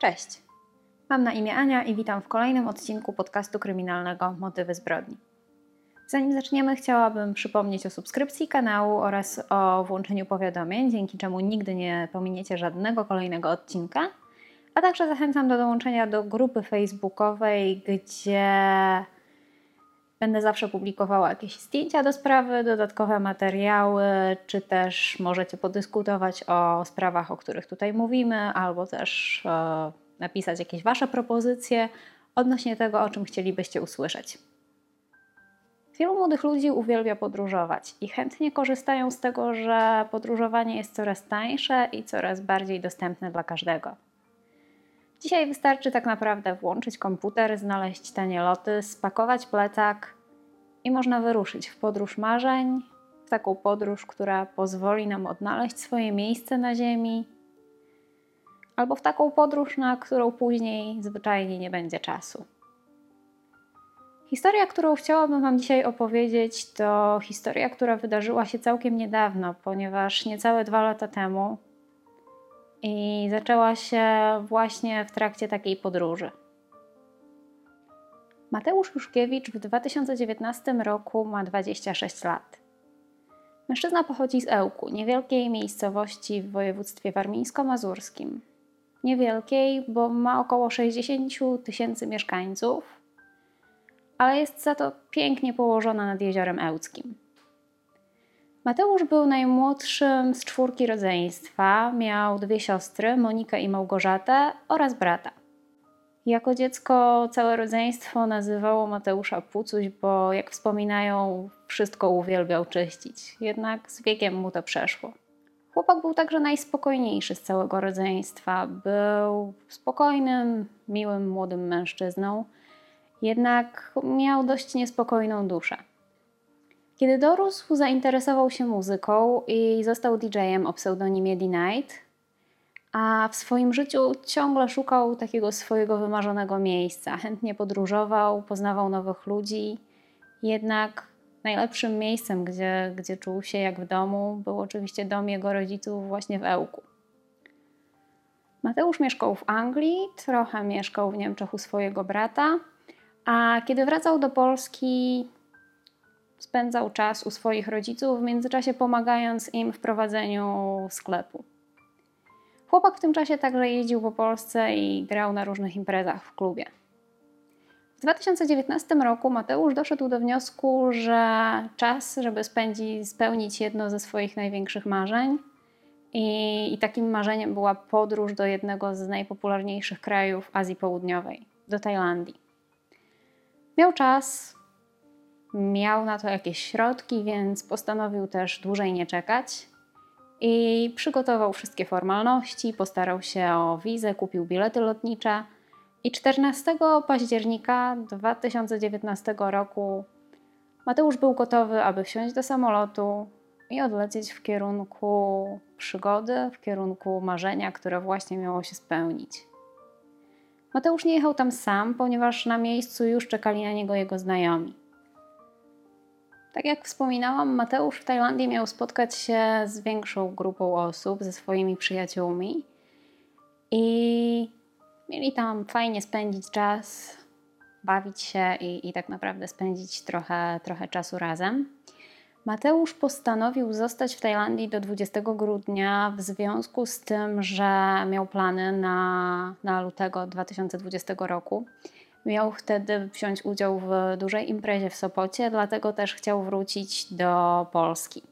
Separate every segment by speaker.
Speaker 1: Cześć. Mam na imię Ania i witam w kolejnym odcinku podcastu kryminalnego Motywy zbrodni. Zanim zaczniemy, chciałabym przypomnieć o subskrypcji kanału oraz o włączeniu powiadomień, dzięki czemu nigdy nie pominiecie żadnego kolejnego odcinka. A także zachęcam do dołączenia do grupy facebookowej, gdzie Będę zawsze publikowała jakieś zdjęcia do sprawy, dodatkowe materiały, czy też możecie podyskutować o sprawach, o których tutaj mówimy, albo też e, napisać jakieś Wasze propozycje odnośnie tego, o czym chcielibyście usłyszeć. Wielu młodych ludzi uwielbia podróżować i chętnie korzystają z tego, że podróżowanie jest coraz tańsze i coraz bardziej dostępne dla każdego. Dzisiaj wystarczy tak naprawdę włączyć komputer, znaleźć tanie loty, spakować plecak i można wyruszyć w podróż marzeń, w taką podróż, która pozwoli nam odnaleźć swoje miejsce na Ziemi, albo w taką podróż, na którą później zwyczajnie nie będzie czasu. Historia, którą chciałabym Wam dzisiaj opowiedzieć, to historia, która wydarzyła się całkiem niedawno, ponieważ niecałe dwa lata temu i zaczęła się właśnie w trakcie takiej podróży. Mateusz Juszkiewicz w 2019 roku ma 26 lat. Mężczyzna pochodzi z Ełku, niewielkiej miejscowości w województwie warmińsko-mazurskim. Niewielkiej, bo ma około 60 tysięcy mieszkańców, ale jest za to pięknie położona nad jeziorem Ełckim. Mateusz był najmłodszym z czwórki rodzeństwa. Miał dwie siostry, Monikę i Małgorzatę oraz brata. Jako dziecko całe rodzeństwo nazywało Mateusza Pucuś, bo jak wspominają, wszystko uwielbiał czyścić. Jednak z wiekiem mu to przeszło. Chłopak był także najspokojniejszy z całego rodzeństwa. Był spokojnym, miłym, młodym mężczyzną, jednak miał dość niespokojną duszę. Kiedy dorósł, zainteresował się muzyką i został DJ-em o pseudonimie D-Night, a w swoim życiu ciągle szukał takiego swojego wymarzonego miejsca. Chętnie podróżował, poznawał nowych ludzi, jednak najlepszym miejscem, gdzie, gdzie czuł się jak w domu, był oczywiście dom jego rodziców właśnie w Ełku. Mateusz mieszkał w Anglii, trochę mieszkał w Niemczech u swojego brata, a kiedy wracał do Polski, spędzał czas u swoich rodziców, w międzyczasie pomagając im w prowadzeniu sklepu. Chłopak w tym czasie także jeździł po Polsce i grał na różnych imprezach w klubie. W 2019 roku Mateusz doszedł do wniosku, że czas, żeby spędzić, spełnić jedno ze swoich największych marzeń. I, I takim marzeniem była podróż do jednego z najpopularniejszych krajów Azji Południowej, do Tajlandii. Miał czas, miał na to jakieś środki, więc postanowił też dłużej nie czekać i przygotował wszystkie formalności, postarał się o wizę, kupił bilety lotnicze i 14 października 2019 roku Mateusz był gotowy, aby wsiąść do samolotu i odlecieć w kierunku przygody, w kierunku marzenia, które właśnie miało się spełnić. Mateusz nie jechał tam sam, ponieważ na miejscu już czekali na niego jego znajomi. Tak jak wspominałam, Mateusz w Tajlandii miał spotkać się z większą grupą osób, ze swoimi przyjaciółmi i mieli tam fajnie spędzić czas, bawić się i, i tak naprawdę spędzić trochę, trochę czasu razem. Mateusz postanowił zostać w Tajlandii do 20 grudnia w związku z tym, że miał plany na, na lutego 2020 roku. Miał wtedy wziąć udział w dużej imprezie w Sopocie, dlatego też chciał wrócić do Polski.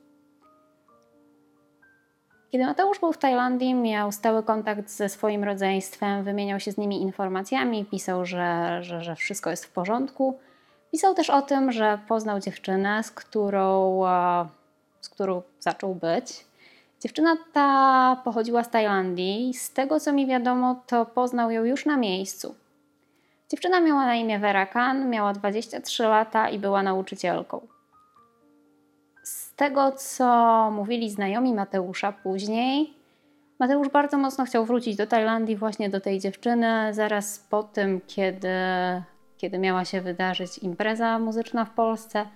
Speaker 1: Kiedy Mateusz był w Tajlandii, miał stały kontakt ze swoim rodzeństwem, wymieniał się z nimi informacjami, pisał, że, że, że wszystko jest w porządku. Pisał też o tym, że poznał dziewczynę, z którą, z którą zaczął być. Dziewczyna ta pochodziła z Tajlandii. Z tego co mi wiadomo, to poznał ją już na miejscu. Dziewczyna miała na imię Vera Khan, miała 23 lata i była nauczycielką. Z tego, co mówili znajomi Mateusza później, Mateusz bardzo mocno chciał wrócić do Tajlandii właśnie do tej dziewczyny zaraz po tym, kiedy, kiedy miała się wydarzyć impreza muzyczna w Polsce.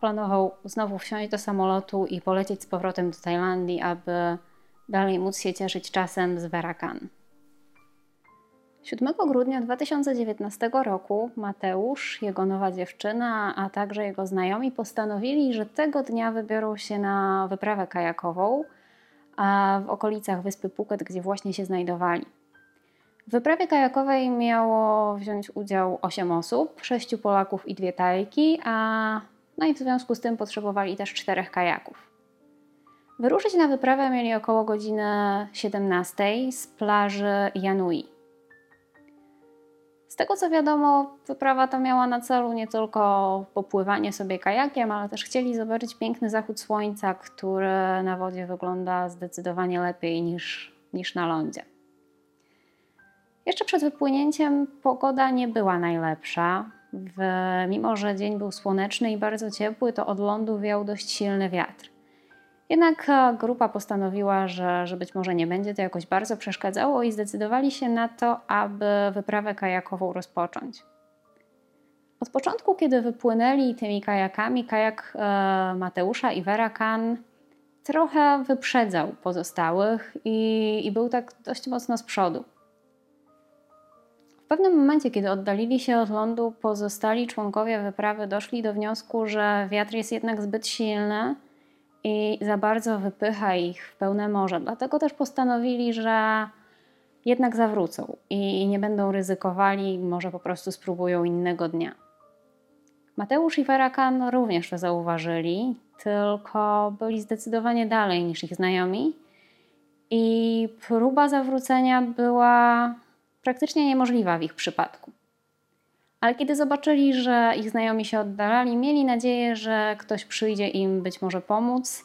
Speaker 1: Planował znowu wsiąść do samolotu i polecieć z powrotem do Tajlandii, aby dalej móc się cieszyć czasem z Vera Khan. 7 grudnia 2019 roku Mateusz, jego nowa dziewczyna, a także jego znajomi postanowili, że tego dnia wybiorą się na wyprawę kajakową w okolicach wyspy Phuket, gdzie właśnie się znajdowali. W wyprawie kajakowej miało wziąć udział 8 osób, 6 Polaków i dwie Tajki, a no i w związku z tym potrzebowali też czterech kajaków. Wyruszyć na wyprawę mieli około godziny 17 z plaży Janui. Tego co wiadomo, wyprawa ta miała na celu nie tylko popływanie sobie kajakiem, ale też chcieli zobaczyć piękny zachód słońca, który na wodzie wygląda zdecydowanie lepiej niż, niż na lądzie. Jeszcze przed wypłynięciem pogoda nie była najlepsza. W, mimo, że dzień był słoneczny i bardzo ciepły, to od lądu wiał dość silny wiatr. Jednak e, grupa postanowiła, że, że być może nie będzie to jakoś bardzo przeszkadzało i zdecydowali się na to, aby wyprawę kajakową rozpocząć. Od początku, kiedy wypłynęli tymi kajakami, kajak e, Mateusza i Vera Kan trochę wyprzedzał pozostałych i, i był tak dość mocno z przodu. W pewnym momencie, kiedy oddalili się od lądu, pozostali członkowie wyprawy doszli do wniosku, że wiatr jest jednak zbyt silny i za bardzo wypycha ich w pełne morze. Dlatego też postanowili, że jednak zawrócą i nie będą ryzykowali, może po prostu spróbują innego dnia. Mateusz i Ferakan również to zauważyli, tylko byli zdecydowanie dalej niż ich znajomi i próba zawrócenia była praktycznie niemożliwa w ich przypadku. Ale kiedy zobaczyli, że ich znajomi się oddalali, mieli nadzieję, że ktoś przyjdzie im być może pomóc,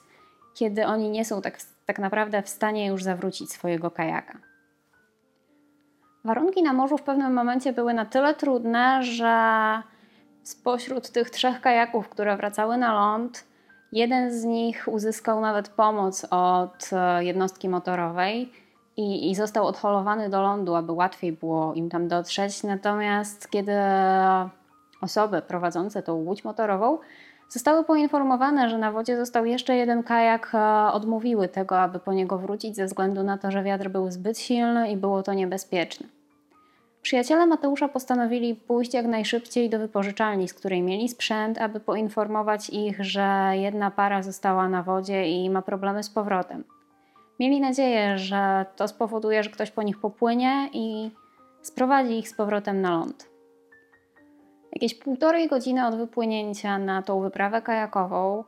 Speaker 1: kiedy oni nie są tak, tak naprawdę w stanie już zawrócić swojego kajaka. Warunki na morzu w pewnym momencie były na tyle trudne, że spośród tych trzech kajaków, które wracały na ląd, jeden z nich uzyskał nawet pomoc od jednostki motorowej i, i został odholowany do lądu, aby łatwiej było im tam dotrzeć. Natomiast kiedy osoby prowadzące tą łódź motorową zostały poinformowane, że na wodzie został jeszcze jeden kajak, e, odmówiły tego, aby po niego wrócić ze względu na to, że wiatr był zbyt silny i było to niebezpieczne. Przyjaciele Mateusza postanowili pójść jak najszybciej do wypożyczalni, z której mieli sprzęt, aby poinformować ich, że jedna para została na wodzie i ma problemy z powrotem. Mieli nadzieję, że to spowoduje, że ktoś po nich popłynie i sprowadzi ich z powrotem na ląd. Jakieś półtorej godziny od wypłynięcia na tą wyprawę kajakową,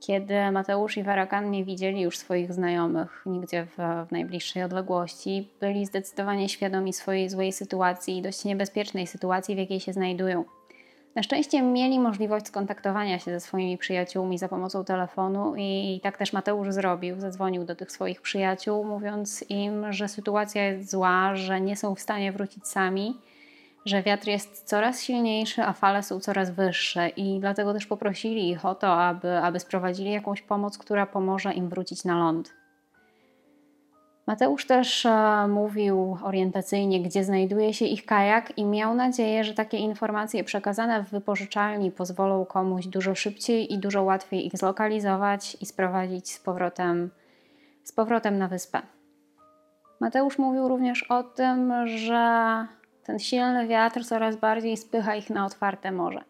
Speaker 1: kiedy Mateusz i Warakan nie widzieli już swoich znajomych nigdzie w, w, najbliższej odległości, byli zdecydowanie świadomi swojej złej sytuacji i dość niebezpiecznej sytuacji, w jakiej się znajdują. Na szczęście mieli możliwość skontaktowania się ze swoimi przyjaciółmi za pomocą telefonu i tak też Mateusz zrobił. Zadzwonił do tych swoich przyjaciół, mówiąc im, że sytuacja jest zła, że nie są w stanie wrócić sami, że wiatr jest coraz silniejszy, a fale są coraz wyższe i dlatego też poprosili ich o to, aby, aby sprowadzili jakąś pomoc, która pomoże im wrócić na ląd. Mateusz też e, mówił orientacyjnie, gdzie znajduje się ich kajak, i miał nadzieję, że takie informacje przekazane w wypożyczalni pozwolą komuś dużo szybciej i dużo łatwiej ich zlokalizować i sprowadzić z powrotem, z powrotem na wyspę. Mateusz mówił również o tym, że ten silny wiatr coraz bardziej spycha ich na otwarte morze.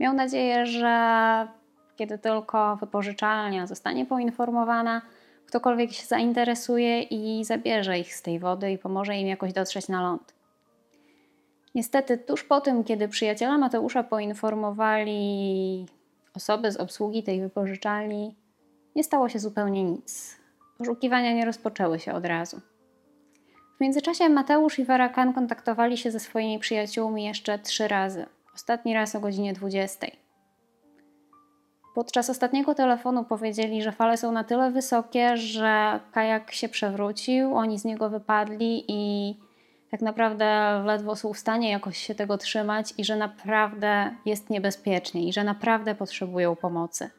Speaker 1: Miał nadzieję, że kiedy tylko wypożyczalnia zostanie poinformowana, ktokolwiek się zainteresuje i zabierze ich z tej wody i pomoże im jakoś dotrzeć na ląd. Niestety, tuż po tym, kiedy przyjaciele Mateusza poinformowali osoby z obsługi tej wypożyczalni, nie stało się zupełnie nic. Poszukiwania nie rozpoczęły się od razu. W międzyczasie Mateusz i Warakan kontaktowali się ze swoimi przyjaciółmi jeszcze trzy razy. Ostatni raz o godzinie 20. Podczas ostatniego telefonu powiedzieli, że fale są na tyle wysokie, że kajak się przewrócił, oni z niego wypadli i tak naprawdę ledwo są w stanie jakoś się tego trzymać i że naprawdę jest niebezpiecznie i że naprawdę potrzebują pomocy.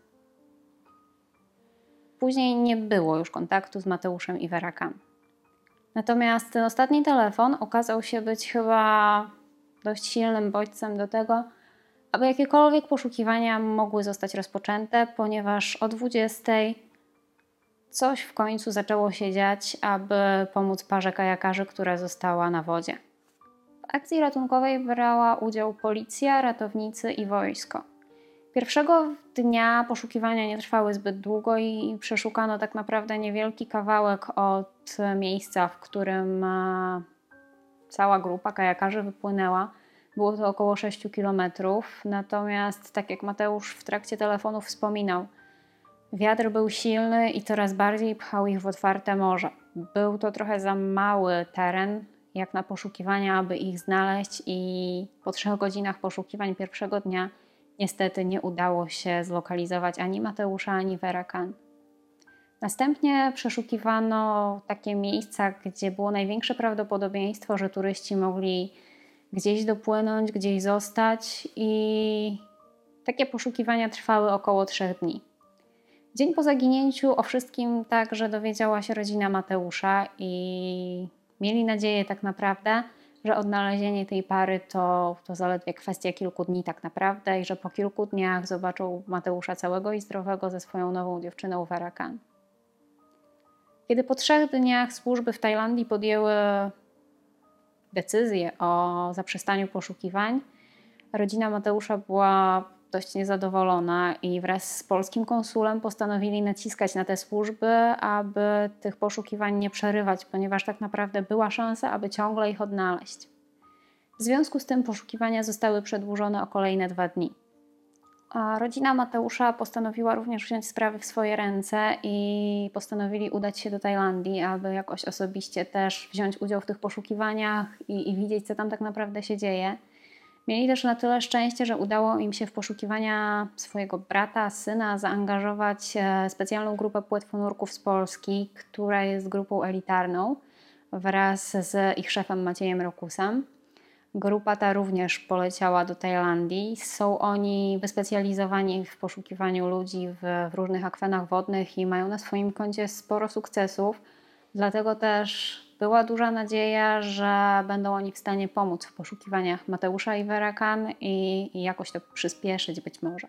Speaker 1: Później nie było już kontaktu z Mateuszem i Werakan. Natomiast ten ostatni telefon okazał się być chyba dość silnym bodźcem do tego, aby jakiekolwiek poszukiwania mogły zostać rozpoczęte, ponieważ o 20 coś w końcu zaczęło się dziać, aby pomóc parze kajakarzy, która została na wodzie. W akcji ratunkowej brała udział policja, ratownicy i wojsko. Pierwszego dnia poszukiwania nie trwały zbyt długo i przeszukano tak naprawdę niewielki kawałek od miejsca, w którym e, cała grupa kajakarzy wypłynęła. Było to około 6 kilometrów. Natomiast, tak jak Mateusz w trakcie telefonu wspominał, wiatr był silny i coraz bardziej pchał ich w otwarte morze. Był to trochę za mały teren, jak na poszukiwania, aby ich znaleźć, i po trzech godzinach poszukiwań pierwszego dnia niestety nie udało się zlokalizować ani Mateusza, ani Werakan. Następnie przeszukiwano takie miejsca, gdzie było największe prawdopodobieństwo, że turyści mogli gdzieś dopłynąć, gdzieś zostać, i takie poszukiwania trwały około trzech dni. Dzień po zaginięciu o wszystkim także dowiedziała się rodzina Mateusza i mieli nadzieję tak naprawdę, że odnalezienie tej pary to, to zaledwie kwestia kilku dni tak naprawdę i że po kilku dniach zobaczą Mateusza całego i zdrowego ze swoją nową dziewczyną Warakan. Kiedy po trzech dniach służby w Tajlandii podjęły decyzję o zaprzestaniu poszukiwań, rodzina Mateusza była dość niezadowolona i wraz z polskim konsulem postanowili naciskać na te służby, aby tych poszukiwań nie przerywać, ponieważ tak naprawdę była szansa, aby ciągle ich odnaleźć. W związku z tym poszukiwania zostały przedłużone o kolejne dwa dni. Rodzina Mateusza postanowiła również wziąć sprawy w swoje ręce i postanowili udać się do Tajlandii, aby jakoś osobiście też wziąć udział w tych poszukiwaniach i, i widzieć, co tam tak naprawdę się dzieje. Mieli też na tyle szczęście, że udało im się w poszukiwania swojego brata, syna zaangażować e, specjalną grupę płetwonurków z Polski, która jest grupą elitarną, wraz z ich szefem Maciejem Rokusem. Grupa ta również poleciała do Tajlandii. Są oni wyspecjalizowani w poszukiwaniu ludzi w, w różnych akwenach wodnych i mają na swoim koncie sporo sukcesów. Dlatego też była duża nadzieja, że będą oni w stanie pomóc w poszukiwaniach Mateusza i Werakan i, i jakoś to przyspieszyć być może.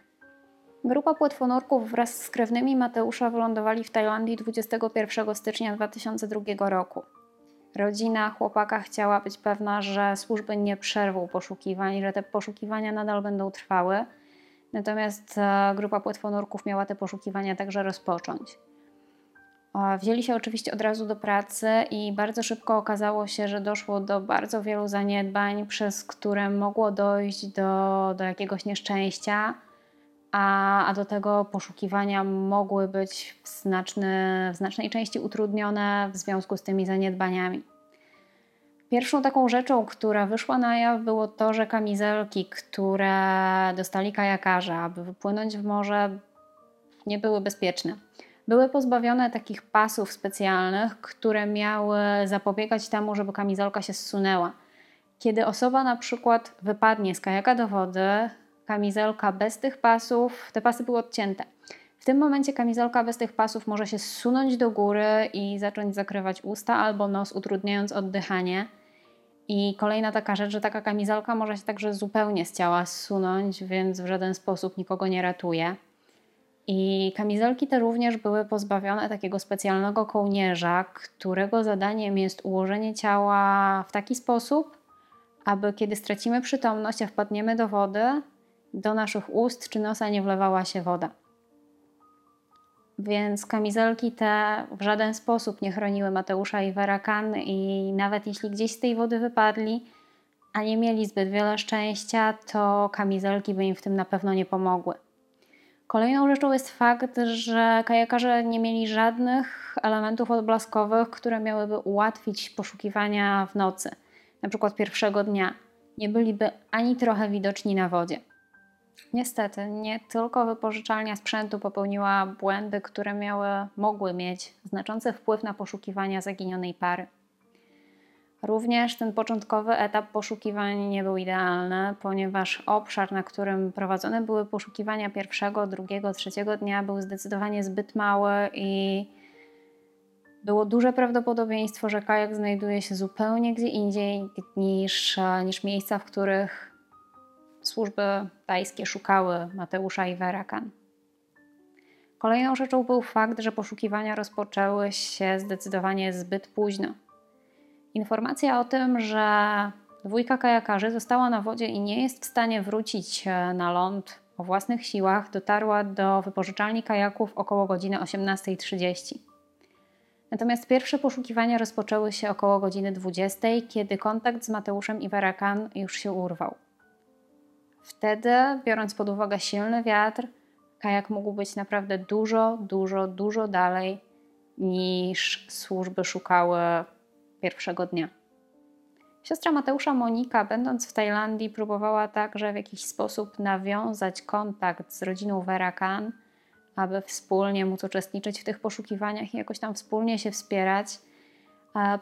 Speaker 1: Grupa płetwonurków wraz z krewnymi Mateusza wylądowali w Tajlandii 21 stycznia 2002 roku. Rodzina chłopaka chciała być pewna, że służby nie przerwą poszukiwań, że te poszukiwania nadal będą trwały. Natomiast e, grupa płetwonurków miała te poszukiwania także rozpocząć. Wzięli się oczywiście od razu do pracy i bardzo szybko okazało się, że doszło do bardzo wielu zaniedbań, przez które mogło dojść do, do jakiegoś nieszczęścia, a, a do tego poszukiwania mogły być w, znaczny, w znacznej części utrudnione w związku z tymi zaniedbaniami. Pierwszą taką rzeczą, która wyszła na jaw, było to, że kamizelki, które dostali kajakarze, aby wypłynąć w morze, nie były bezpieczne były pozbawione takich pasów specjalnych, które miały zapobiegać temu, żeby kamizelka się zsunęła. Kiedy osoba na przykład wypadnie z kajaka do wody, kamizelka bez tych pasów, te pasy były odcięte. W tym momencie kamizelka bez tych pasów może się zsunąć do góry i zacząć zakrywać usta albo nos, utrudniając oddychanie. I kolejna taka rzecz, że taka kamizelka może się także zupełnie z ciała zsunąć, więc w żaden sposób nikogo nie ratuje. I kamizelki te również były pozbawione takiego specjalnego kołnierza, którego zadaniem jest ułożenie ciała w taki sposób, aby kiedy stracimy przytomność, a wpadniemy do wody, do naszych ust czy nosa nie wlewała się woda. Więc kamizelki te w żaden sposób nie chroniły Mateusza i Werakan, i nawet jeśli gdzieś z tej wody wypadli, a nie mieli zbyt wiele szczęścia, to kamizelki by im w tym na pewno nie pomogły. Kolejną rzeczą jest fakt, że kajakarze nie mieli żadnych elementów odblaskowych, które miałyby ułatwić poszukiwania w nocy, na przykład pierwszego dnia. Nie byliby ani trochę widoczni na wodzie. Niestety, nie tylko wypożyczalnia sprzętu popełniła błędy, które miały, mogły mieć znaczący wpływ na poszukiwania zaginionej pary. Również ten początkowy etap poszukiwań nie był idealny, ponieważ obszar, na którym prowadzone były poszukiwania pierwszego, drugiego, trzeciego dnia, był zdecydowanie zbyt mały i było duże prawdopodobieństwo, że kajak znajduje się zupełnie gdzie indziej niż, niż miejsca, w których służby tajskie szukały Mateusza i Werakan. Kolejną rzeczą był fakt, że poszukiwania rozpoczęły się zdecydowanie zbyt późno. Informacja o tym, że dwójka kajakarzy została na wodzie i nie jest w stanie wrócić na ląd o własnych siłach, dotarła do wypożyczalni kajaków około godziny 18.30. Natomiast pierwsze poszukiwania rozpoczęły się około godziny 20, kiedy kontakt z Mateuszem i Werakan już się urwał. Wtedy, biorąc pod uwagę silny wiatr, kajak mógł być naprawdę dużo, dużo, dużo dalej niż służby szukały pierwszego dnia. Siostra Mateusza Monika, będąc w Tajlandii, próbowała także w jakiś sposób nawiązać kontakt z rodziną Verakan, aby wspólnie móc uczestniczyć w tych poszukiwaniach i jakoś tam wspólnie się wspierać.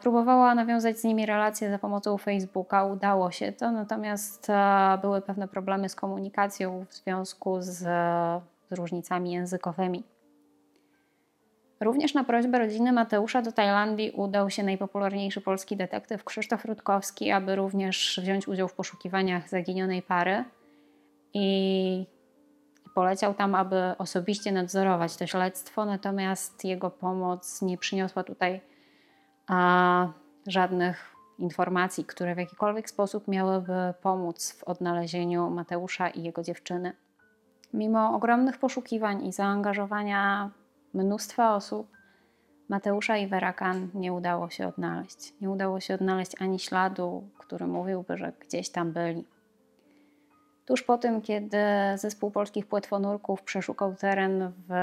Speaker 1: Próbowała nawiązać z nimi relacje za pomocą Facebooka, udało się to, natomiast e, były pewne problemy z komunikacją w związku z, z różnicami językowymi. Również na prośbę rodziny Mateusza do Tajlandii udał się najpopularniejszy polski detektyw Krzysztof Rutkowski, aby również wziąć udział w poszukiwaniach zaginionej pary. I poleciał tam, aby osobiście nadzorować to śledztwo, natomiast jego pomoc nie przyniosła tutaj a, żadnych informacji, które w jakikolwiek sposób miałyby pomóc w odnalezieniu Mateusza i jego dziewczyny. Mimo ogromnych poszukiwań i zaangażowania mnóstwa osób, Mateusza i Werakan nie udało się odnaleźć. Nie udało się odnaleźć ani śladu, który mówiłby, że gdzieś tam byli. Tuż po tym, kiedy zespół polskich płetwonurków przeszukał teren w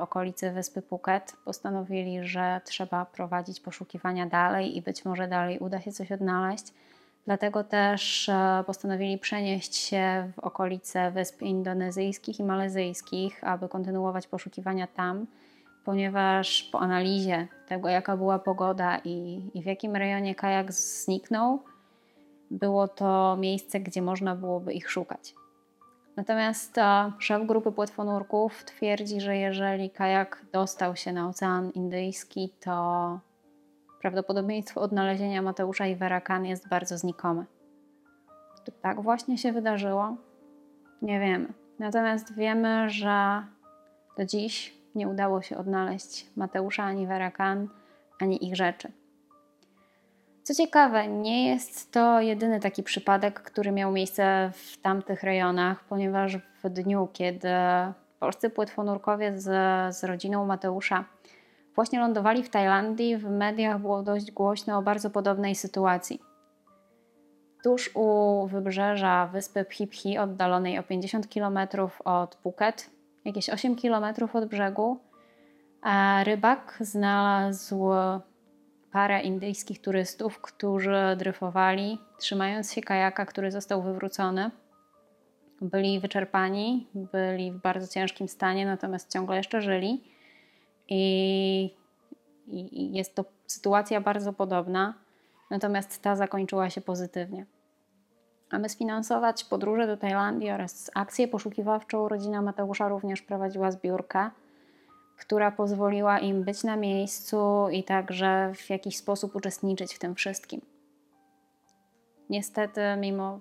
Speaker 1: okolicy wyspy Phuket, postanowili, że trzeba prowadzić poszukiwania dalej i być może dalej uda się coś odnaleźć. Dlatego też e, postanowili przenieść się w okolice wysp indonezyjskich i malezyjskich, aby kontynuować poszukiwania tam ponieważ po analizie tego, jaka była pogoda i, i w jakim rejonie kajak zniknął, było to miejsce, gdzie można byłoby ich szukać. Natomiast szef grupy płetwonurków twierdzi, że jeżeli kajak dostał się na Ocean Indyjski, to prawdopodobieństwo odnalezienia Mateusza i Verakan jest bardzo znikome. Czy tak właśnie się wydarzyło? Nie wiemy. Natomiast wiemy, że do dziś nie udało się odnaleźć Mateusza ani Verakan, ani ich rzeczy. Co ciekawe, nie jest to jedyny taki przypadek, który miał miejsce w tamtych rejonach, ponieważ w dniu, kiedy polscy płetwonurkowie z, z rodziną Mateusza właśnie lądowali w Tajlandii, w mediach było dość głośno o bardzo podobnej sytuacji. Tuż u wybrzeża wyspy Phiphi, oddalonej o 50 km od Phuket, jakieś 8 km od brzegu, a rybak znalazł parę indyjskich turystów, którzy dryfowali, trzymając się kajaka, który został wywrócony. Byli wyczerpani, byli w bardzo ciężkim stanie, natomiast ciągle jeszcze żyli. I, i jest to sytuacja bardzo podobna, natomiast ta zakończyła się pozytywnie. Aby sfinansować podróże do Tajlandii oraz akcję poszukiwawczą, rodzina Mateusza również prowadziła zbiórkę, która pozwoliła im być na miejscu i także w jakiś sposób uczestniczyć w tym wszystkim. Niestety, mimo,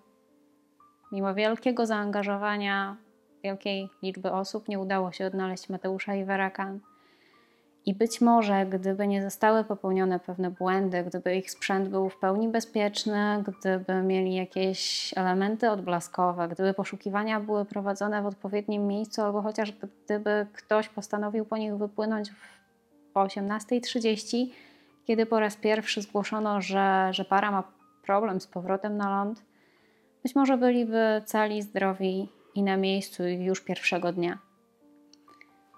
Speaker 1: mimo wielkiego zaangażowania, wielkiej liczby osób, nie udało się odnaleźć Mateusza i Werakan. I być może, gdyby nie zostały popełnione pewne błędy, gdyby ich sprzęt był w pełni bezpieczny, gdyby mieli jakieś elementy odblaskowe, gdyby poszukiwania były prowadzone w odpowiednim miejscu, albo chociaż gdyby ktoś postanowił po nich wypłynąć po 18.30, kiedy po raz pierwszy zgłoszono, że, że para ma problem z powrotem na ląd, być może byliby cali, zdrowi i na miejscu już pierwszego dnia.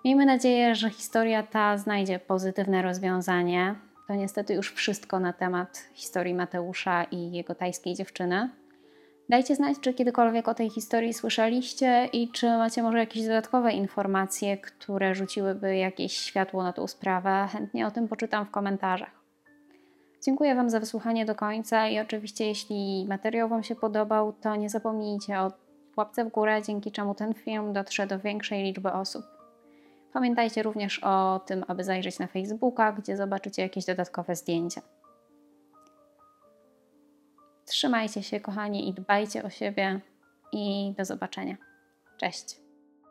Speaker 1: Miejmy nadzieję, że historia ta znajdzie pozytywne rozwiązanie. To niestety już wszystko na temat historii Mateusza i jego tajskiej dziewczyny. Dajcie znać, czy kiedykolwiek o tej historii słyszeliście i czy macie może jakieś dodatkowe informacje, które rzuciłyby jakieś światło na tą sprawę. Chętnie o tym poczytam w komentarzach. Dziękuję Wam za wysłuchanie do końca i oczywiście, jeśli materiał Wam się podobał, to nie zapomnijcie o łapce w górę, dzięki czemu ten film dotrze do większej liczby osób. Pamiętajcie również o tym, aby zajrzeć na Facebooka, gdzie zobaczycie jakieś dodatkowe zdjęcia. Trzymajcie się, kochani, i dbajcie o siebie. I do zobaczenia. Cześć.